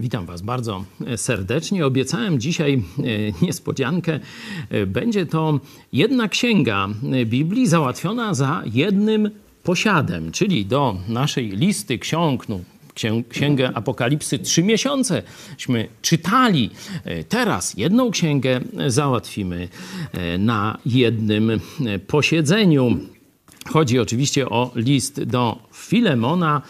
Witam Was bardzo serdecznie. Obiecałem dzisiaj e, niespodziankę. E, będzie to jedna księga Biblii załatwiona za jednym posiadem, czyli do naszej listy ksiąg, no, Księgę Apokalipsy trzy miesiąceśmy czytali. E, teraz jedną księgę załatwimy na jednym posiedzeniu. Chodzi oczywiście o list do Filemona,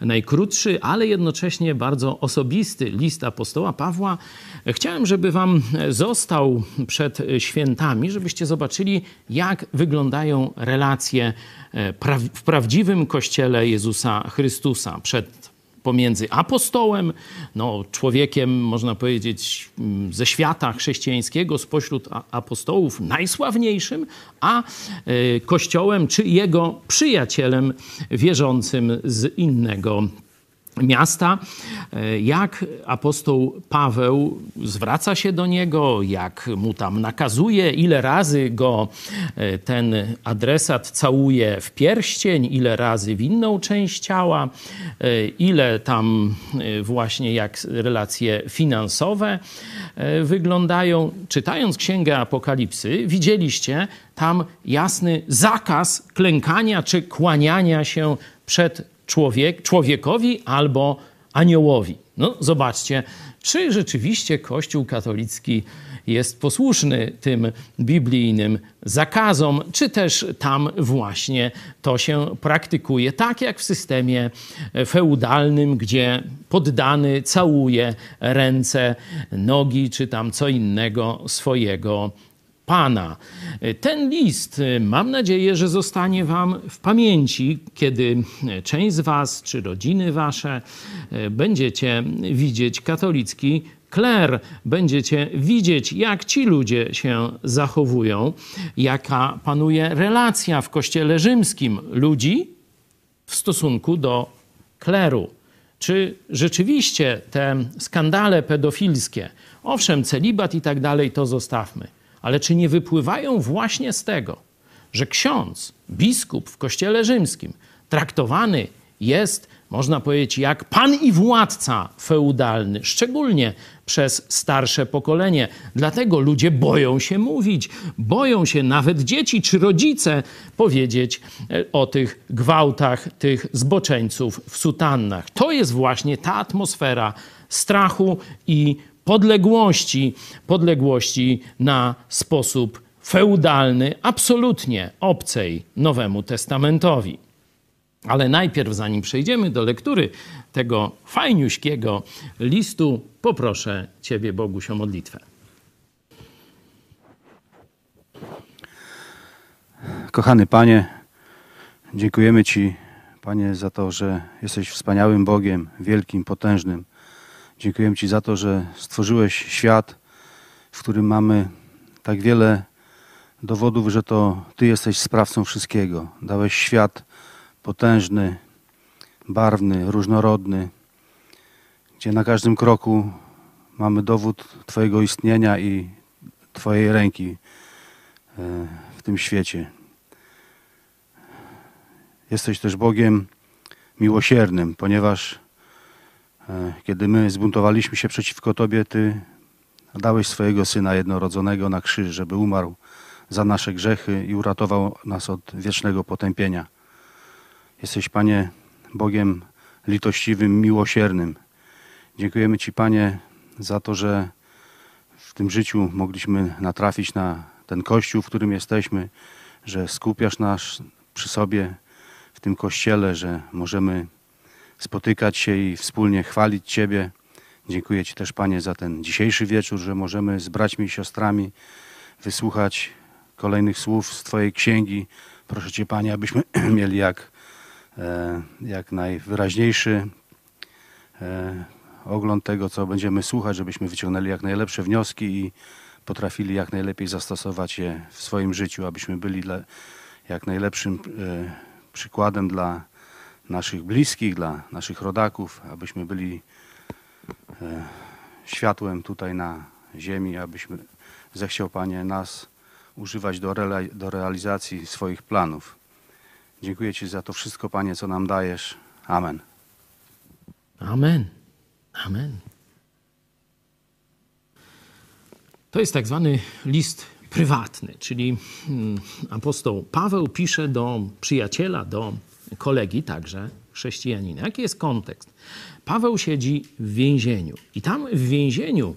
najkrótszy, ale jednocześnie bardzo osobisty list apostoła Pawła. Chciałem, żeby wam został przed świętami, żebyście zobaczyli, jak wyglądają relacje e, w prawdziwym kościele Jezusa Chrystusa przed pomiędzy apostołem, no, człowiekiem, można powiedzieć, mm, ze świata chrześcijańskiego, spośród apostołów najsławniejszym, a e, kościołem czy jego przyjacielem wierzącym z innego miasta, e, jak apostoł Paweł zwraca się do niego, jak mu tam nakazuje, ile razy go e, ten adresat całuje w pierścień, ile razy w inną część ciała, e, ile tam właśnie jak relacje finansowe wyglądają. Czytając Księgę Apokalipsy, widzieliście tam jasny zakaz klękania czy kłaniania się przed człowiek, człowiekowi albo aniołowi. No zobaczcie, czy rzeczywiście Kościół katolicki jest posłuszny tym biblijnym zakazom, czy też tam właśnie to się praktykuje, tak jak w systemie feudalnym, gdzie poddany całuje ręce, nogi, czy tam co innego swojego Pana. Ten list, mam nadzieję, że zostanie Wam w pamięci, kiedy część z Was, czy rodziny Wasze, będziecie widzieć katolicki kler, będziecie widzieć, jak ci ludzie się zachowują, jaka panuje relacja w kościele rzymskim ludzi w stosunku do kleru. Czy rzeczywiście te skandale pedofilskie, owszem, celibat i tak dalej, to zostawmy ale czy nie wypływają właśnie z tego, że ksiądz, biskup w kościele rzymskim traktowany jest, można powiedzieć, jak pan i władca feudalny, szczególnie przez starsze pokolenie. Dlatego ludzie boją się mówić, boją się nawet dzieci czy rodzice powiedzieć e, o tych gwałtach tych zboczeńców w sutannach. To jest właśnie ta atmosfera strachu i podległości, podległości na sposób feudalny, absolutnie obcej Nowemu Testamentowi. Ale najpierw, zanim przejdziemy do lektury tego fajniuśkiego listu, poproszę Ciebie, Boguś, o modlitwę. Kochany Panie, dziękujemy Ci, Panie, za to, że jesteś wspaniałym Bogiem, wielkim, potężnym Dziękuję Ci za to, że stworzyłeś świat, w którym mamy tak wiele dowodów, że to Ty jesteś sprawcą wszystkiego. Dałeś świat potężny, barwny, różnorodny, gdzie na każdym kroku mamy dowód Twojego istnienia i Twojej ręki e, w tym świecie. Jesteś też Bogiem miłosiernym, ponieważ kiedy my zbuntowaliśmy się przeciwko Tobie, Ty dałeś swojego Syna jednorodzonego na krzyż, żeby umarł za nasze grzechy i uratował nas od wiecznego potępienia. Jesteś, Panie, Bogiem litościwym, miłosiernym. Dziękujemy Ci, Panie, za to, że w tym życiu mogliśmy natrafić na ten Kościół, w którym jesteśmy, że skupiasz nas przy sobie w tym Kościele, że możemy spotykać się i wspólnie chwalić Ciebie. Dziękuję Ci też, Panie, za ten dzisiejszy wieczór, że możemy z braćmi i siostrami wysłuchać kolejnych słów z Twojej księgi. Proszę Cię, Panie, abyśmy mieli jak, e, jak najwyraźniejszy e, ogląd tego, co będziemy słuchać, żebyśmy wyciągnęli jak najlepsze wnioski i potrafili jak najlepiej zastosować je w swoim życiu, abyśmy byli dla, jak najlepszym e, przykładem dla naszych bliskich, dla naszych rodaków, abyśmy byli e, światłem tutaj na ziemi, abyśmy zechciał Panie nas używać do, do realizacji swoich planów. Dziękuję Ci za to wszystko, Panie, co nam dajesz. Amen. Amen. Amen. To jest tak zwany list prywatny, czyli mm, apostoł Paweł pisze do przyjaciela, do kolegi także chrześcijanina. Jaki jest kontekst? Paweł siedzi w więzieniu i tam w więzieniu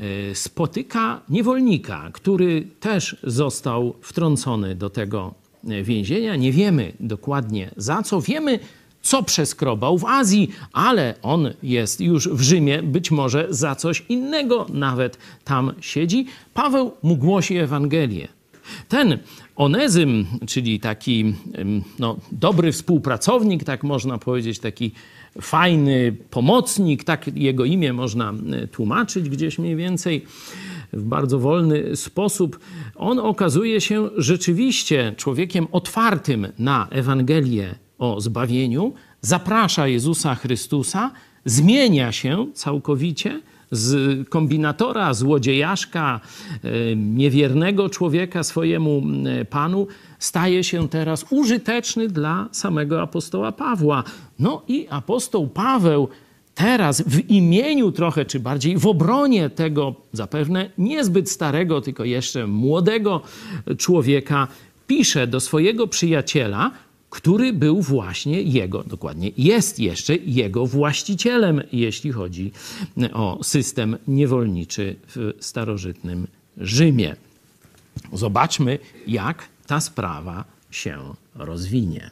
e, spotyka niewolnika, który też został wtrącony do tego e, więzienia. Nie wiemy dokładnie za co. Wiemy, co przeskrobał w Azji, ale on jest już w Rzymie, być może za coś innego nawet tam siedzi. Paweł mu głosi Ewangelię. Ten Onezym, czyli taki no, dobry współpracownik, tak można powiedzieć, taki fajny pomocnik, tak jego imię można tłumaczyć gdzieś mniej więcej w bardzo wolny sposób. On okazuje się rzeczywiście człowiekiem otwartym na Ewangelię o zbawieniu, zaprasza Jezusa Chrystusa, zmienia się całkowicie z kombinatora, złodziejaszka, e, niewiernego człowieka swojemu Panu, staje się teraz użyteczny dla samego apostoła Pawła. No i apostoł Paweł teraz w imieniu trochę, czy bardziej w obronie tego zapewne niezbyt starego, tylko jeszcze młodego człowieka, pisze do swojego przyjaciela, który był właśnie jego, dokładnie jest jeszcze jego właścicielem, jeśli chodzi o system niewolniczy w starożytnym Rzymie. Zobaczmy, jak ta sprawa się rozwinie.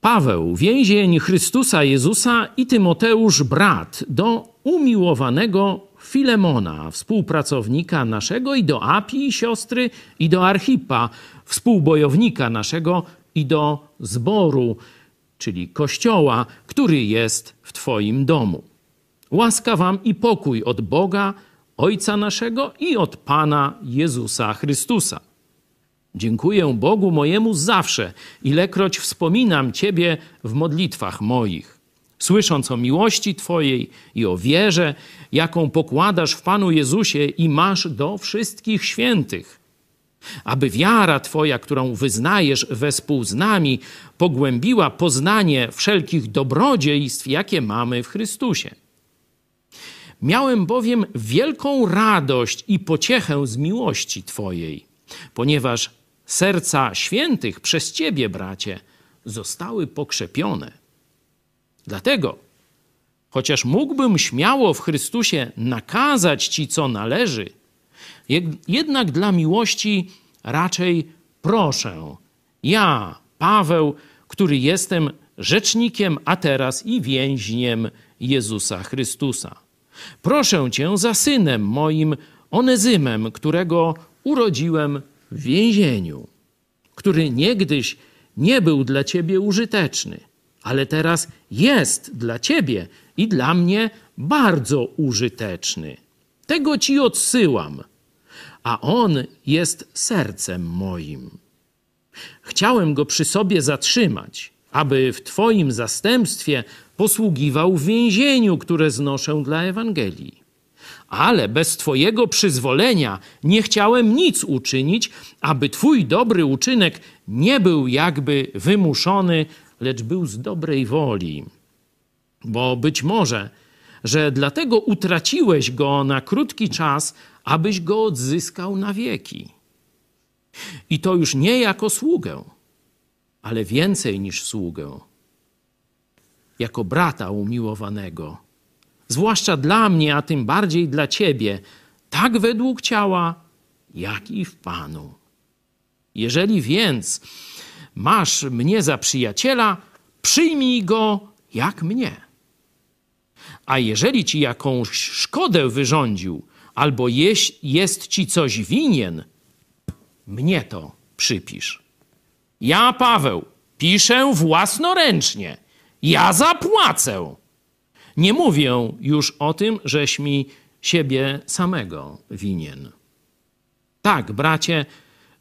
Paweł, więzień Chrystusa Jezusa i Tymoteusz, brat, do umiłowanego Filemona, współpracownika naszego, i do Apii, siostry, i do Archipa, współbojownika naszego, i do zboru, czyli kościoła, który jest w Twoim domu. Łaska Wam i pokój od Boga, Ojca naszego i od Pana Jezusa Chrystusa. Dziękuję Bogu mojemu zawsze, ilekroć wspominam Ciebie w modlitwach moich. Słysząc o miłości Twojej i o wierze, jaką pokładasz w Panu Jezusie i masz do wszystkich świętych, aby wiara Twoja, którą wyznajesz wespół z nami, pogłębiła poznanie wszelkich dobrodziejstw, jakie mamy w Chrystusie Miałem bowiem wielką radość i pociechę z miłości Twojej, ponieważ serca świętych przez Ciebie, bracie, zostały pokrzepione. Dlatego, chociaż mógłbym śmiało w Chrystusie nakazać Ci, co należy, jednak dla miłości raczej proszę. Ja, Paweł, który jestem rzecznikiem, a teraz i więźniem Jezusa Chrystusa. Proszę cię za synem moim Onezymem, którego urodziłem w więzieniu, który niegdyś nie był dla ciebie użyteczny, ale teraz jest dla ciebie i dla mnie bardzo użyteczny. Tego ci odsyłam, a on jest sercem moim. Chciałem go przy sobie zatrzymać, aby w Twoim zastępstwie posługiwał w więzieniu, które znoszę dla Ewangelii. Ale bez Twojego przyzwolenia nie chciałem nic uczynić, aby Twój dobry uczynek nie był jakby wymuszony, lecz był z dobrej woli. Bo być może, że dlatego utraciłeś go na krótki czas, abyś go odzyskał na wieki. I to już nie jako sługę, ale więcej niż sługę jako brata umiłowanego, zwłaszcza dla mnie, a tym bardziej dla Ciebie, tak według ciała, jak i w Panu. Jeżeli więc masz mnie za przyjaciela, przyjmij go jak mnie. A jeżeli ci jakąś szkodę wyrządził, albo jest, jest ci coś winien, mnie to przypisz. Ja, Paweł, piszę własnoręcznie ja zapłacę. Nie mówię już o tym, żeś mi siebie samego winien. Tak, bracie,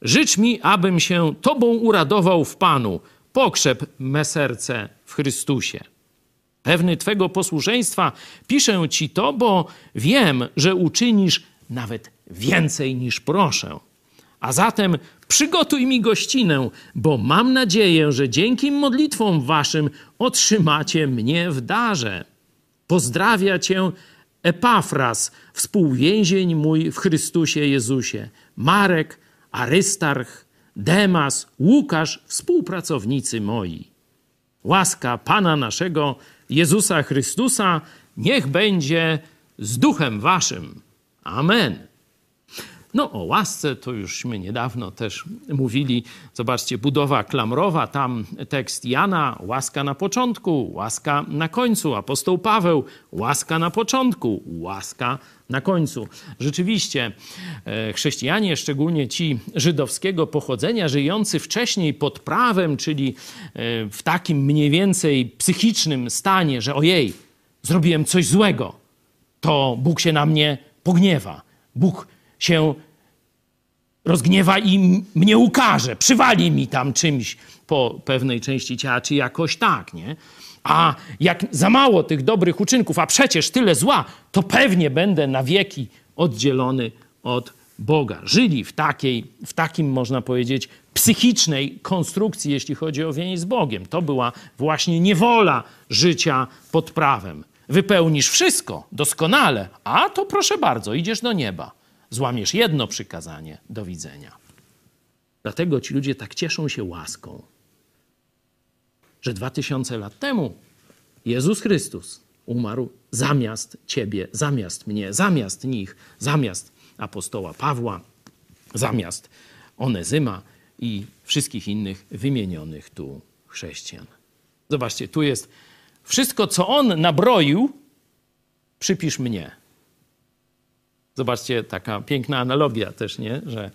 życz mi, abym się Tobą uradował w Panu. Pokrzep me serce w Chrystusie. Pewny Twego posłuszeństwa piszę Ci to, bo wiem, że uczynisz nawet więcej niż proszę. A zatem przygotuj mi gościnę, bo mam nadzieję, że dzięki modlitwom waszym otrzymacie mnie w darze. Pozdrawia cię Epafras, współwięzień mój w Chrystusie Jezusie, Marek, Arystarch, Demas, Łukasz, współpracownicy moi. Łaska Pana naszego Jezusa Chrystusa niech będzie z duchem waszym. Amen. No o łasce to jużśmy niedawno też mówili. Zobaczcie, budowa klamrowa, tam tekst Jana, łaska na początku, łaska na końcu. Apostoł Paweł, łaska na początku, łaska na końcu. Rzeczywiście e, chrześcijanie, szczególnie ci żydowskiego pochodzenia, żyjący wcześniej pod prawem, czyli e, w takim mniej więcej psychicznym stanie, że ojej, zrobiłem coś złego, to Bóg się na mnie pogniewa. Bóg się rozgniewa i mnie ukaże, przywali mi tam czymś po pewnej części ciała, czy jakoś tak, nie? A jak za mało tych dobrych uczynków, a przecież tyle zła, to pewnie będę na wieki oddzielony od Boga. Żyli w takiej, w takim, można powiedzieć, psychicznej konstrukcji, jeśli chodzi o więź z Bogiem. To była właśnie niewola życia pod prawem. Wypełnisz wszystko doskonale, a to proszę bardzo, idziesz do nieba złamiesz jedno przykazanie, do widzenia. Dlatego ci ludzie tak cieszą się łaską, że dwa tysiące lat temu Jezus Chrystus umarł zamiast ciebie, zamiast mnie, zamiast nich, zamiast apostoła Pawła, zamiast Onezyma i wszystkich innych wymienionych tu chrześcijan. Zobaczcie, tu jest wszystko, co on nabroił, przypisz mnie. Zobaczcie, taka piękna analogia też, nie? że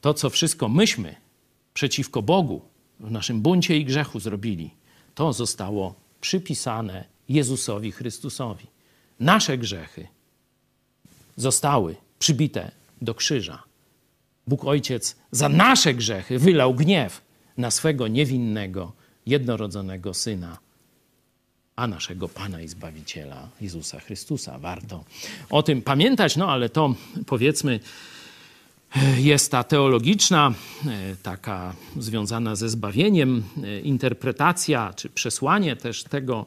to, co wszystko myśmy przeciwko Bogu w naszym buncie i grzechu zrobili, to zostało przypisane Jezusowi Chrystusowi. Nasze grzechy zostały przybite do krzyża. Bóg Ojciec za nasze grzechy wylał gniew na swego niewinnego, jednorodzonego Syna, a naszego Pana i Zbawiciela Jezusa Chrystusa. Warto o tym pamiętać, no ale to powiedzmy jest ta teologiczna, e, taka związana ze zbawieniem, e, interpretacja czy przesłanie też tego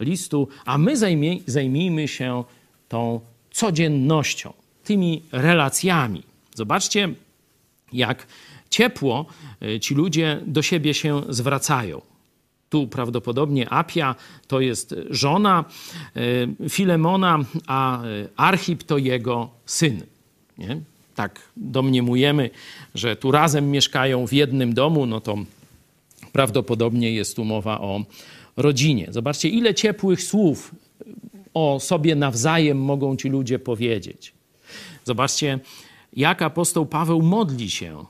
listu, a my zajmij, zajmijmy się tą codziennością, tymi relacjami. Zobaczcie, jak ciepło e, ci ludzie do siebie się zwracają. Tu prawdopodobnie Apia to jest żona e, Filemona, a e, Archip to jego syn. Nie? Tak domniemujemy, że tu razem mieszkają w jednym domu, no to prawdopodobnie jest tu mowa o rodzinie. Zobaczcie, ile ciepłych słów o sobie nawzajem mogą ci ludzie powiedzieć. Zobaczcie, jak apostoł Paweł modli się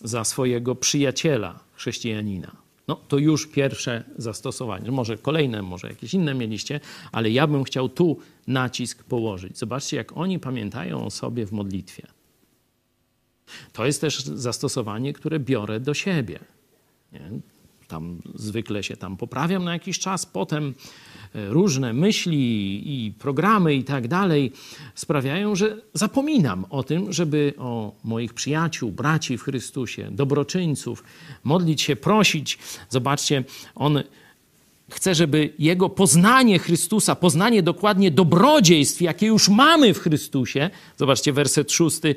za swojego przyjaciela, chrześcijanina. No to już pierwsze zastosowanie. Może kolejne, może jakieś inne mieliście, ale ja bym chciał tu nacisk położyć. Zobaczcie, jak oni pamiętają o sobie w modlitwie. To jest też zastosowanie, które biorę do siebie. Nie? Tam zwykle się tam poprawiam na jakiś czas, potem różne myśli i programy i tak dalej sprawiają, że zapominam o tym, żeby o moich przyjaciół, braci w Chrystusie, dobroczyńców modlić się, prosić. Zobaczcie, on chce, żeby jego poznanie Chrystusa, poznanie dokładnie dobrodziejstw, jakie już mamy w Chrystusie, zobaczcie werset szósty,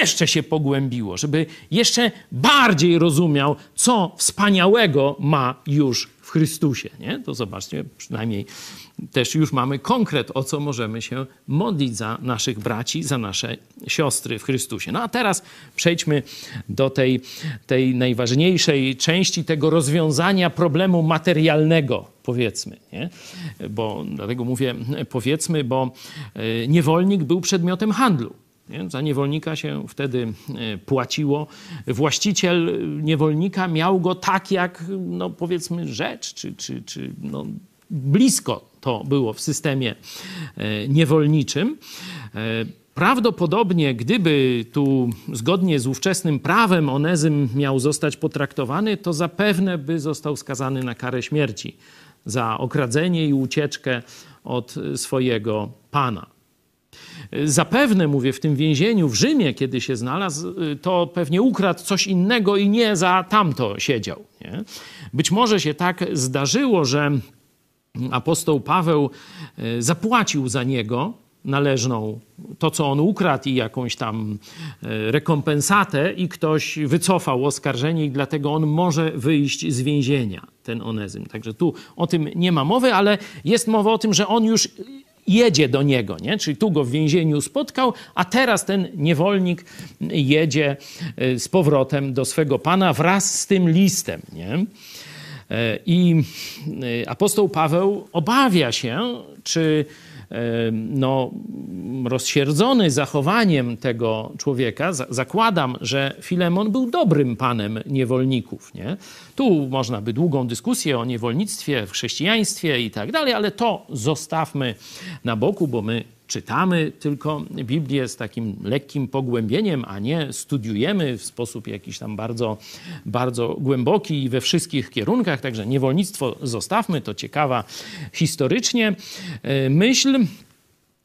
jeszcze się pogłębiło, żeby jeszcze bardziej rozumiał, co wspaniałego ma już w Chrystusie. Nie? To zobaczcie, przynajmniej też już mamy konkret, o co możemy się modlić za naszych braci, za nasze siostry w Chrystusie. No a teraz przejdźmy do tej, tej najważniejszej części tego rozwiązania problemu materialnego, powiedzmy. Nie? Bo dlatego mówię powiedzmy, bo e, niewolnik był przedmiotem handlu. Za niewolnika się wtedy e, płaciło. Właściciel niewolnika miał go tak jak, no powiedzmy, rzecz, czy, czy, czy no, blisko to było w systemie e, niewolniczym. E, prawdopodobnie, gdyby tu zgodnie z ówczesnym prawem Onezym miał zostać potraktowany, to zapewne by został skazany na karę śmierci za okradzenie i ucieczkę od swojego pana. Zapewne, mówię, w tym więzieniu w Rzymie, kiedy się znalazł, to pewnie ukradł coś innego i nie za tamto siedział. Nie? Być może się tak zdarzyło, że apostoł Paweł e, zapłacił za niego, należną, to co on ukradł i jakąś tam e, rekompensatę i ktoś wycofał oskarżenie i dlatego on może wyjść z więzienia, ten Onezym. Także tu o tym nie ma mowy, ale jest mowa o tym, że on już jedzie do niego, nie? czyli tu go w więzieniu spotkał, a teraz ten niewolnik jedzie e, z powrotem do swego pana wraz z tym listem. Nie? E, I apostoł Paweł obawia się, czy no, rozsierdzony zachowaniem tego człowieka, zakładam, że Filemon był dobrym panem niewolników. Nie? Tu można by długą dyskusję o niewolnictwie w chrześcijaństwie i tak dalej, ale to zostawmy na boku, bo my czytamy tylko Biblię z takim lekkim pogłębieniem, a nie studiujemy w sposób jakiś tam bardzo, bardzo głęboki i we wszystkich kierunkach. Także niewolnictwo zostawmy, to ciekawa historycznie e, myśl.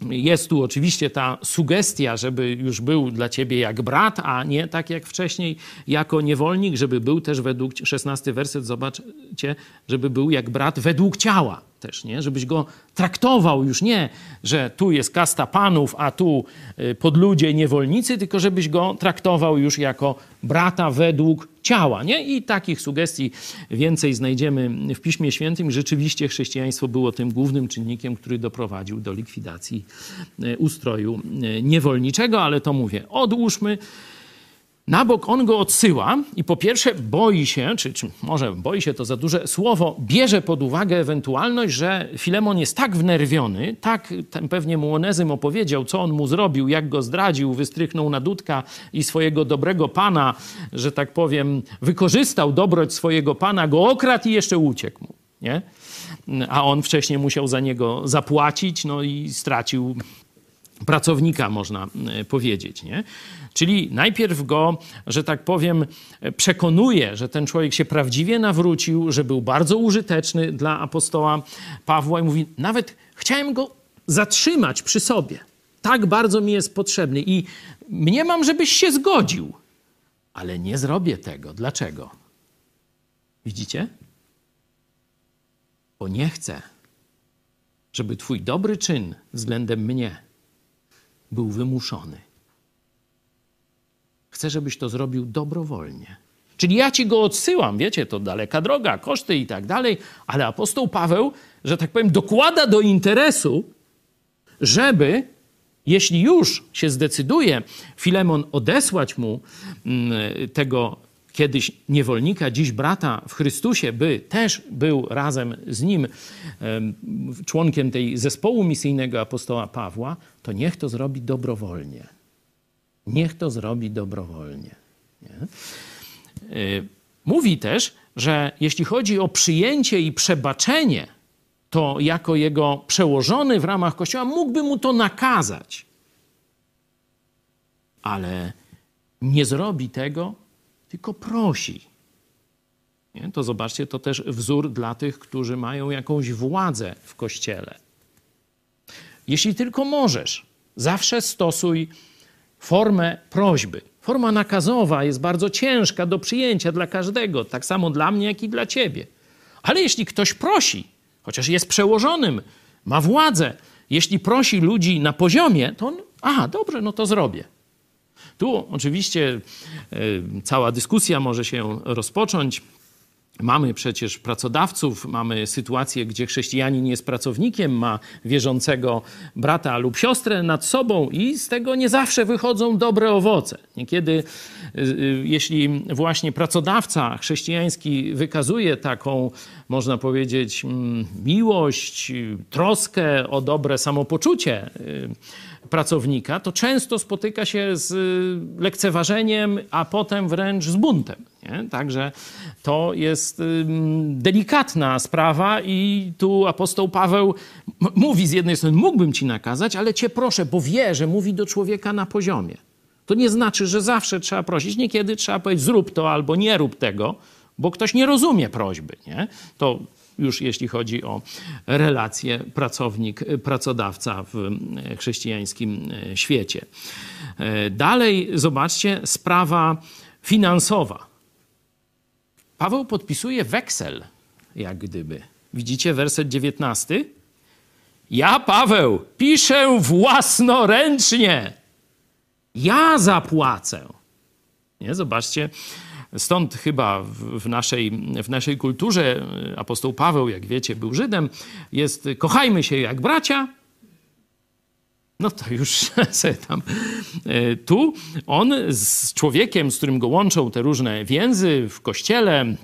Jest tu oczywiście ta sugestia, żeby już był dla ciebie jak brat, a nie tak jak wcześniej jako niewolnik, żeby był też według, 16 werset, zobaczcie, żeby był jak brat według ciała też, nie? Żebyś go traktował już nie, że tu jest kasta panów, a tu y, podludzie niewolnicy, tylko żebyś go traktował już jako brata według ciała, nie? I takich sugestii więcej znajdziemy w Piśmie Świętym. Rzeczywiście chrześcijaństwo było tym głównym czynnikiem, który doprowadził do likwidacji y, ustroju y, niewolniczego, ale to mówię, odłóżmy. Na bok on go odsyła i po pierwsze boi się, czy, czy, może boi się to za duże słowo, bierze pod uwagę ewentualność, że Filemon jest tak wnerwiony, tak ten pewnie mu Onezym opowiedział, co on mu zrobił, jak go zdradził, wystrychnął na dudka i swojego dobrego pana, że tak powiem, wykorzystał dobroć swojego pana, go okradł i jeszcze uciekł mu. Nie? A on wcześniej musiał za niego zapłacić, no i stracił pracownika, można e, powiedzieć. Nie? Czyli najpierw go, że tak powiem, przekonuje, że ten człowiek się prawdziwie nawrócił, że był bardzo użyteczny dla apostoła Pawła i mówi, nawet chciałem go zatrzymać przy sobie. Tak bardzo mi jest potrzebny i mnie mam, żebyś się zgodził. Ale nie zrobię tego. Dlaczego? Widzicie? Bo nie chcę, żeby Twój dobry czyn względem mnie był wymuszony. Chcę, żebyś to zrobił dobrowolnie. Czyli ja ci go odsyłam, wiecie, to daleka droga, koszty i tak dalej, ale apostoł Paweł, że tak powiem, dokłada do interesu, żeby, jeśli już się zdecyduje Filemon odesłać mu mm, tego kiedyś niewolnika, dziś brata w Chrystusie, by też był razem z nim członkiem tej zespołu misyjnego apostoła Pawła, to niech to zrobi dobrowolnie. Niech to zrobi dobrowolnie. Nie? Y, mówi też, że jeśli chodzi o przyjęcie i przebaczenie, to jako jego przełożony w ramach Kościoła mógłby mu to nakazać. Ale nie zrobi tego, tylko prosi. Nie? To zobaczcie, to też wzór dla tych, którzy mają jakąś władzę w Kościele. Jeśli tylko możesz, zawsze stosuj formę prośby. Forma nakazowa jest bardzo ciężka do przyjęcia dla każdego, tak samo dla mnie, jak i dla ciebie. Ale jeśli ktoś prosi, chociaż jest przełożonym, ma władzę, jeśli prosi ludzi na poziomie, to on, aha, dobrze, no to zrobię. Tu oczywiście y, cała dyskusja może się rozpocząć. Mamy przecież pracodawców, mamy sytuację, gdzie chrześcijanin jest pracownikiem, ma wierzącego brata lub siostrę nad sobą i z tego nie zawsze wychodzą dobre owoce. Niekiedy, y, jeśli właśnie pracodawca chrześcijański wykazuje taką, można powiedzieć, mm, miłość, troskę o dobre samopoczucie, pracownika, to często spotyka się z lekceważeniem, a potem wręcz z buntem. Nie? Także to jest delikatna sprawa i tu apostoł Paweł mówi z jednej strony, mógłbym ci nakazać, ale cię proszę, bo wie, że mówi do człowieka na poziomie. To nie znaczy, że zawsze trzeba prosić. Niekiedy trzeba powiedzieć, zrób to albo nie rób tego, bo ktoś nie rozumie prośby. Nie? To już jeśli chodzi o relacje pracownik-pracodawca w chrześcijańskim e, świecie. E, dalej zobaczcie, sprawa finansowa. Paweł podpisuje weksel, jak gdyby. Widzicie werset 19? Ja, Paweł, piszę własnoręcznie. Ja zapłacę. Nie? Zobaczcie, stąd chyba w naszej, w naszej kulturze apostoł Paweł, jak wiecie, był Żydem, jest kochajmy się jak bracia, no to już sobie tam. E, tu on z człowiekiem, z którym go łączą te różne więzy w kościele,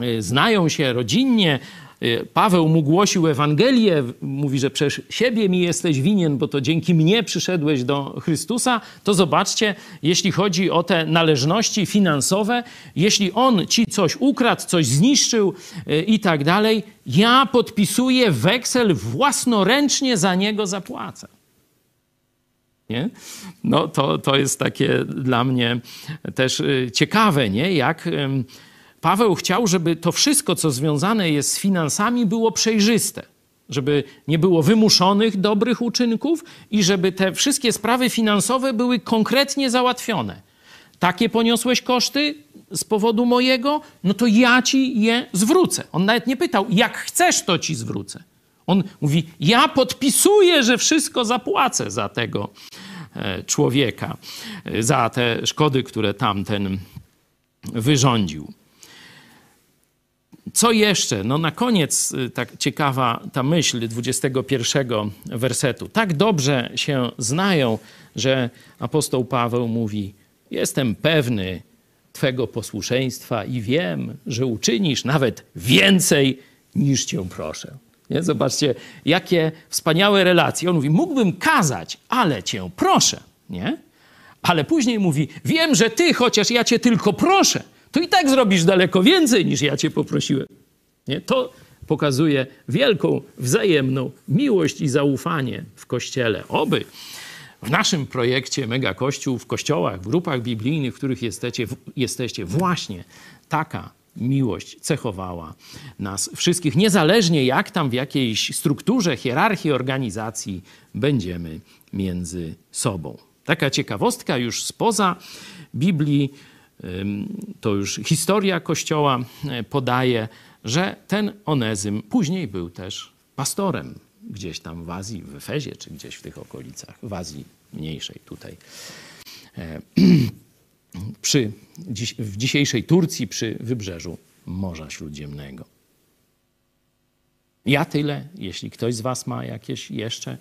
e, znają się rodzinnie. E, Paweł mu głosił Ewangelię, mówi, że przez siebie mi jesteś winien, bo to dzięki mnie przyszedłeś do Chrystusa. To zobaczcie, jeśli chodzi o te należności finansowe, jeśli on ci coś ukradł, coś zniszczył i tak dalej, ja podpisuję weksel własnoręcznie za niego zapłacę. Nie? No to, to jest takie dla mnie też y, ciekawe, nie? jak Paweł chciał, żeby to wszystko, co związane jest z finansami, było przejrzyste. Żeby nie było wymuszonych dobrych uczynków i żeby te wszystkie sprawy finansowe były konkretnie załatwione. Takie poniosłeś koszty z powodu mojego, no to ja ci je zwrócę. On nawet nie pytał, jak chcesz, to ci zwrócę. On mówi: Ja podpisuję, że wszystko zapłacę za tego e, człowieka, e, za te szkody, które tamten wyrządził. Co jeszcze? No na koniec e, tak ciekawa ta myśl 21 wersetu. Tak dobrze się znają, że apostoł Paweł mówi: Jestem pewny Twego posłuszeństwa i wiem, że uczynisz nawet więcej niż Cię proszę. Nie? Zobaczcie, jakie wspaniałe relacje. On mówi, mógłbym kazać, ale cię proszę. Nie? Ale później mówi, wiem, że ty, chociaż ja cię tylko proszę, to i tak zrobisz daleko więcej, niż ja cię poprosiłem. Nie? To pokazuje wielką, wzajemną miłość i zaufanie w Kościele. Oby w naszym projekcie Mega Kościół, w kościołach, w grupach biblijnych, w których jesteście, jesteście właśnie taka miłość cechowała nas wszystkich, niezależnie jak tam w jakiejś strukturze, hierarchii organizacji będziemy między sobą. Taka ciekawostka już spoza Biblii, to już historia Kościoła e, podaje, że ten Onezym później był też pastorem gdzieś tam w Azji, w Efezie, czy gdzieś w tych okolicach, w Azji mniejszej tutaj. E, przy, w dzisiejszej Turcji przy wybrzeżu Morza Śródziemnego. Ja tyle. Jeśli ktoś z Was ma jakieś jeszcze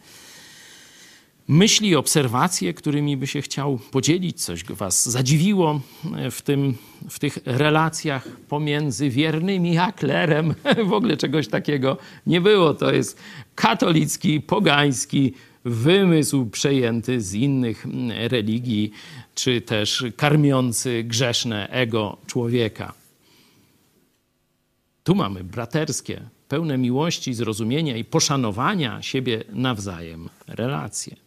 myśli, obserwacje, którymi by się chciał podzielić, coś Was zadziwiło w, tym, w tych relacjach pomiędzy wiernymi a klerem, w ogóle czegoś takiego nie było. To jest katolicki, pogański wymysł przejęty z innych religii czy też karmiący grzeszne ego człowieka. Tu mamy braterskie, pełne miłości, zrozumienia i poszanowania siebie nawzajem relacje.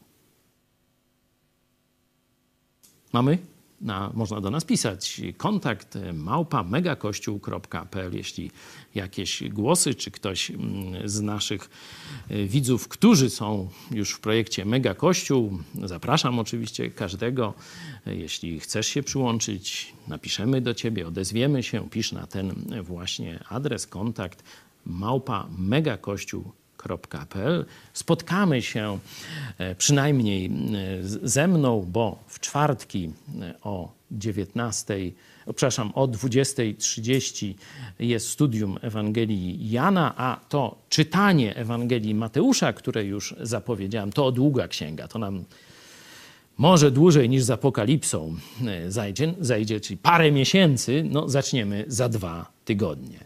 Mamy? Na, można do nas pisać kontakt małpa megakościół.pl, jeśli jakieś głosy, czy ktoś mm, z naszych e, widzów, którzy są już w projekcie Mega Kościół, zapraszam oczywiście każdego. E, jeśli chcesz się przyłączyć, napiszemy do ciebie, odezwiemy się, pisz na ten właśnie adres, kontakt małpa megakościół.pl. Spotkamy się e, przynajmniej ze mną, bo w czwartki o 19 przepraszam, o 20.30 jest studium Ewangelii Jana, a to czytanie Ewangelii Mateusza, które już zapowiedziałem, to długa księga. To nam może dłużej niż z Apokalipsą e, zajdzie, zajdzie czyli parę miesięcy. No, zaczniemy za dwa tygodnie.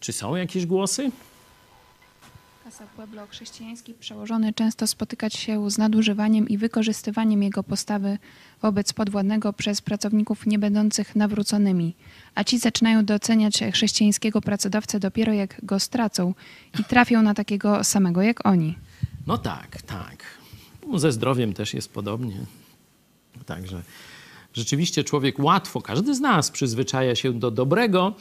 Czy są jakieś głosy? Kasa Pueblo chrześcijański przełożony często spotykać się z nadużywaniem i wykorzystywaniem jego postawy wobec podwładnego przez pracowników niebędących nawróconymi, a ci zaczynają doceniać chrześcijańskiego pracodawcę dopiero jak go stracą i trafią na takiego samego jak oni. No tak, tak. Ze zdrowiem też jest podobnie. Także rzeczywiście człowiek łatwo, każdy z nas przyzwyczaja się do dobrego,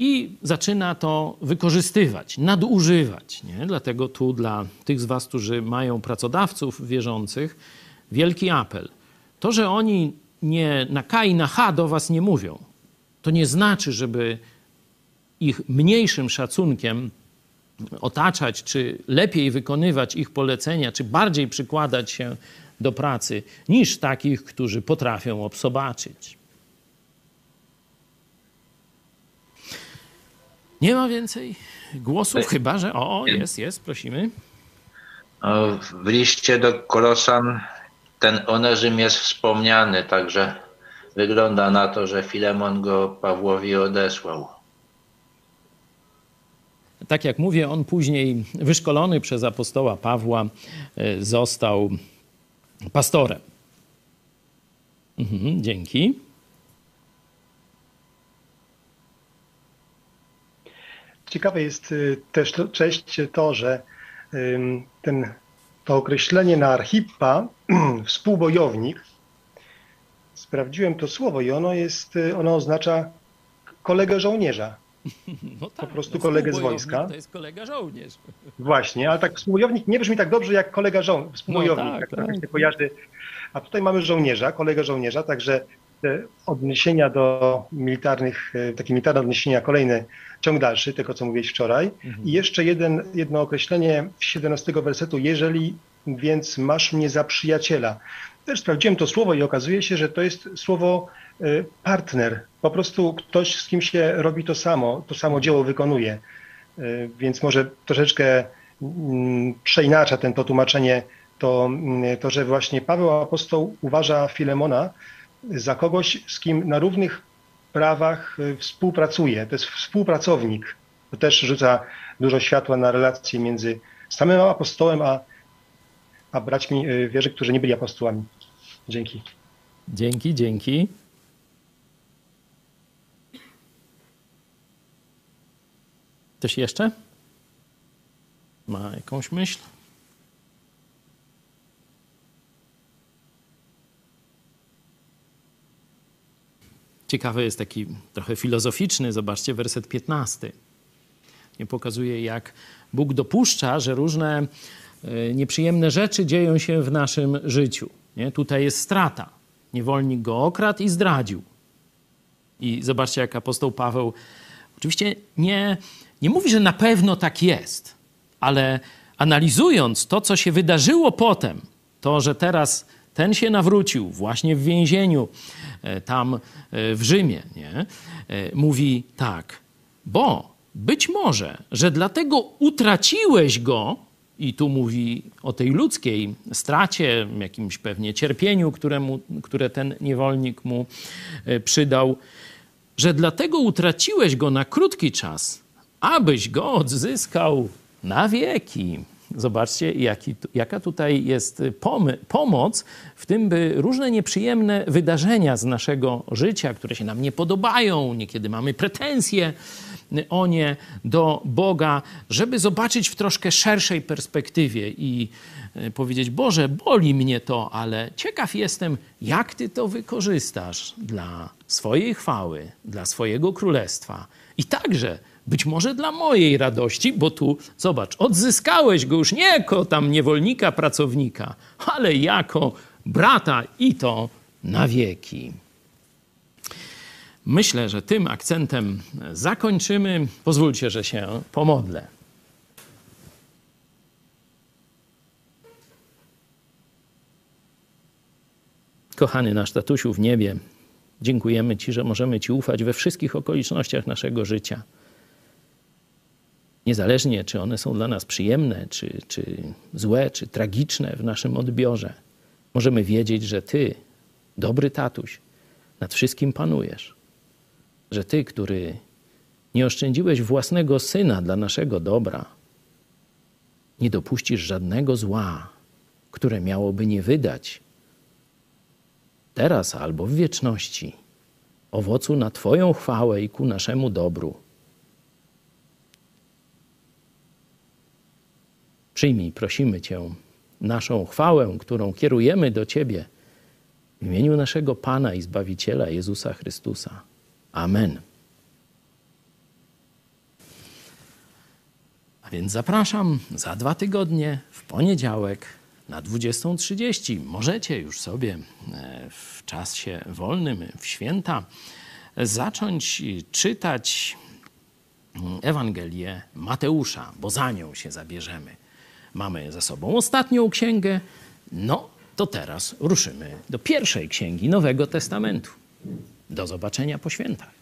i zaczyna to wykorzystywać, nadużywać. Nie? Dlatego tu dla tych z Was, którzy mają pracodawców wierzących, wielki apel. To, że oni nie na K i na H do Was nie mówią, to nie znaczy, żeby ich mniejszym szacunkiem otaczać, czy lepiej wykonywać ich polecenia, czy bardziej przykładać się do pracy, niż takich, którzy potrafią obsobaczyć. Nie ma więcej głosów, chyba że. O, jest, jest, prosimy. W liście do Kolosan ten Onerzym jest wspomniany, także wygląda na to, że Filemon go Pawłowi odesłał. Tak jak mówię, on później wyszkolony przez apostoła Pawła e, został pastorem. Mhm, dzięki. Ciekawe jest y, też to, cześć to, że ten, to określenie na archipa, współbojownik, sprawdziłem to słowo i ono jest, y, ono oznacza kolegę żołnierza. No tak, po prostu no kolegę z wojska. To jest kolega żołnierz. Właśnie, ale tak współbojownik nie brzmi tak dobrze jak kolega żołnierz. Współbojownik, no tak, tak, tak. się kojarzy. A tutaj mamy żołnierza, kolegę żołnierza, także te odniesienia do militarnych, e, takie militarne odniesienia, kolejny ciąg dalszy tego, co mówiłeś wczoraj. Mhm. I jeszcze jeden, jedno określenie 17 wersetu, jeżeli więc masz mnie za przyjaciela. Też sprawdziłem to słowo i okazuje się, że to jest słowo e, partner. Po prostu ktoś, z kim się robi to samo, to samo dzieło wykonuje. E, więc może troszeczkę mm, przeinacza ten, to tłumaczenie, to, mm, to, że właśnie Paweł Apostoł uważa Filemona za kogoś, z kim na równych prawach y, współpracuje. To jest współpracownik. To też rzuca dużo światła na relacje między samym apostołem, a, a braćmi y, wierzy, którzy nie byli apostołami. Dzięki. Dzięki, dzięki. Ktoś jeszcze? Ma jakąś myśl? Ciekawy jest taki trochę filozoficzny, zobaczcie werset 15. Nie pokazuje, jak Bóg dopuszcza, że różne e, nieprzyjemne rzeczy dzieją się w naszym życiu. Nie? Tutaj jest strata. Niewolnik go okradł i zdradził. I zobaczcie, jak apostoł Paweł oczywiście nie, nie mówi, że na pewno tak jest, ale analizując to, co się wydarzyło potem, to, że teraz ten się nawrócił właśnie w więzieniu e, tam e, w Rzymie, nie? E, mówi tak, bo być może, że dlatego utraciłeś go, i tu mówi o tej ludzkiej stracie, jakimś pewnie cierpieniu, któremu, które ten niewolnik mu przydał, że dlatego utraciłeś go na krótki czas, abyś go odzyskał na wieki. Zobaczcie, jaki, jaka tutaj jest pomoc w tym, by różne nieprzyjemne wydarzenia z naszego życia, które się nam nie podobają, niekiedy mamy pretensje o nie do Boga, żeby zobaczyć w troszkę szerszej perspektywie i e, powiedzieć: Boże, boli mnie to, ale ciekaw jestem, jak Ty to wykorzystasz dla swojej chwały, dla swojego królestwa. I także być może dla mojej radości, bo tu, zobacz, odzyskałeś go już nie jako tam niewolnika, pracownika, ale jako brata i to na wieki. Myślę, że tym akcentem zakończymy. Pozwólcie, że się pomodlę. Kochany nasz tatusiu w niebie, dziękujemy Ci, że możemy Ci ufać we wszystkich okolicznościach naszego życia niezależnie czy one są dla nas przyjemne, czy, czy złe, czy tragiczne w naszym odbiorze, możemy wiedzieć, że Ty, dobry tatuś, nad wszystkim panujesz. Że Ty, który nie oszczędziłeś własnego syna dla naszego dobra, nie dopuścisz żadnego zła, które miałoby nie wydać teraz albo w wieczności owocu na Twoją chwałę i ku naszemu dobru. Przyjmij, prosimy Cię, naszą chwałę, którą kierujemy do Ciebie w imieniu naszego Pana i Zbawiciela Jezusa Chrystusa. Amen. A więc zapraszam za dwa tygodnie, w poniedziałek na 20.30. Możecie już sobie e, w czasie wolnym, w święta, zacząć czytać Ewangelię Mateusza, bo za nią się zabierzemy. Mamy za sobą ostatnią księgę, no to teraz ruszymy do pierwszej księgi Nowego Testamentu. Do zobaczenia po świętach.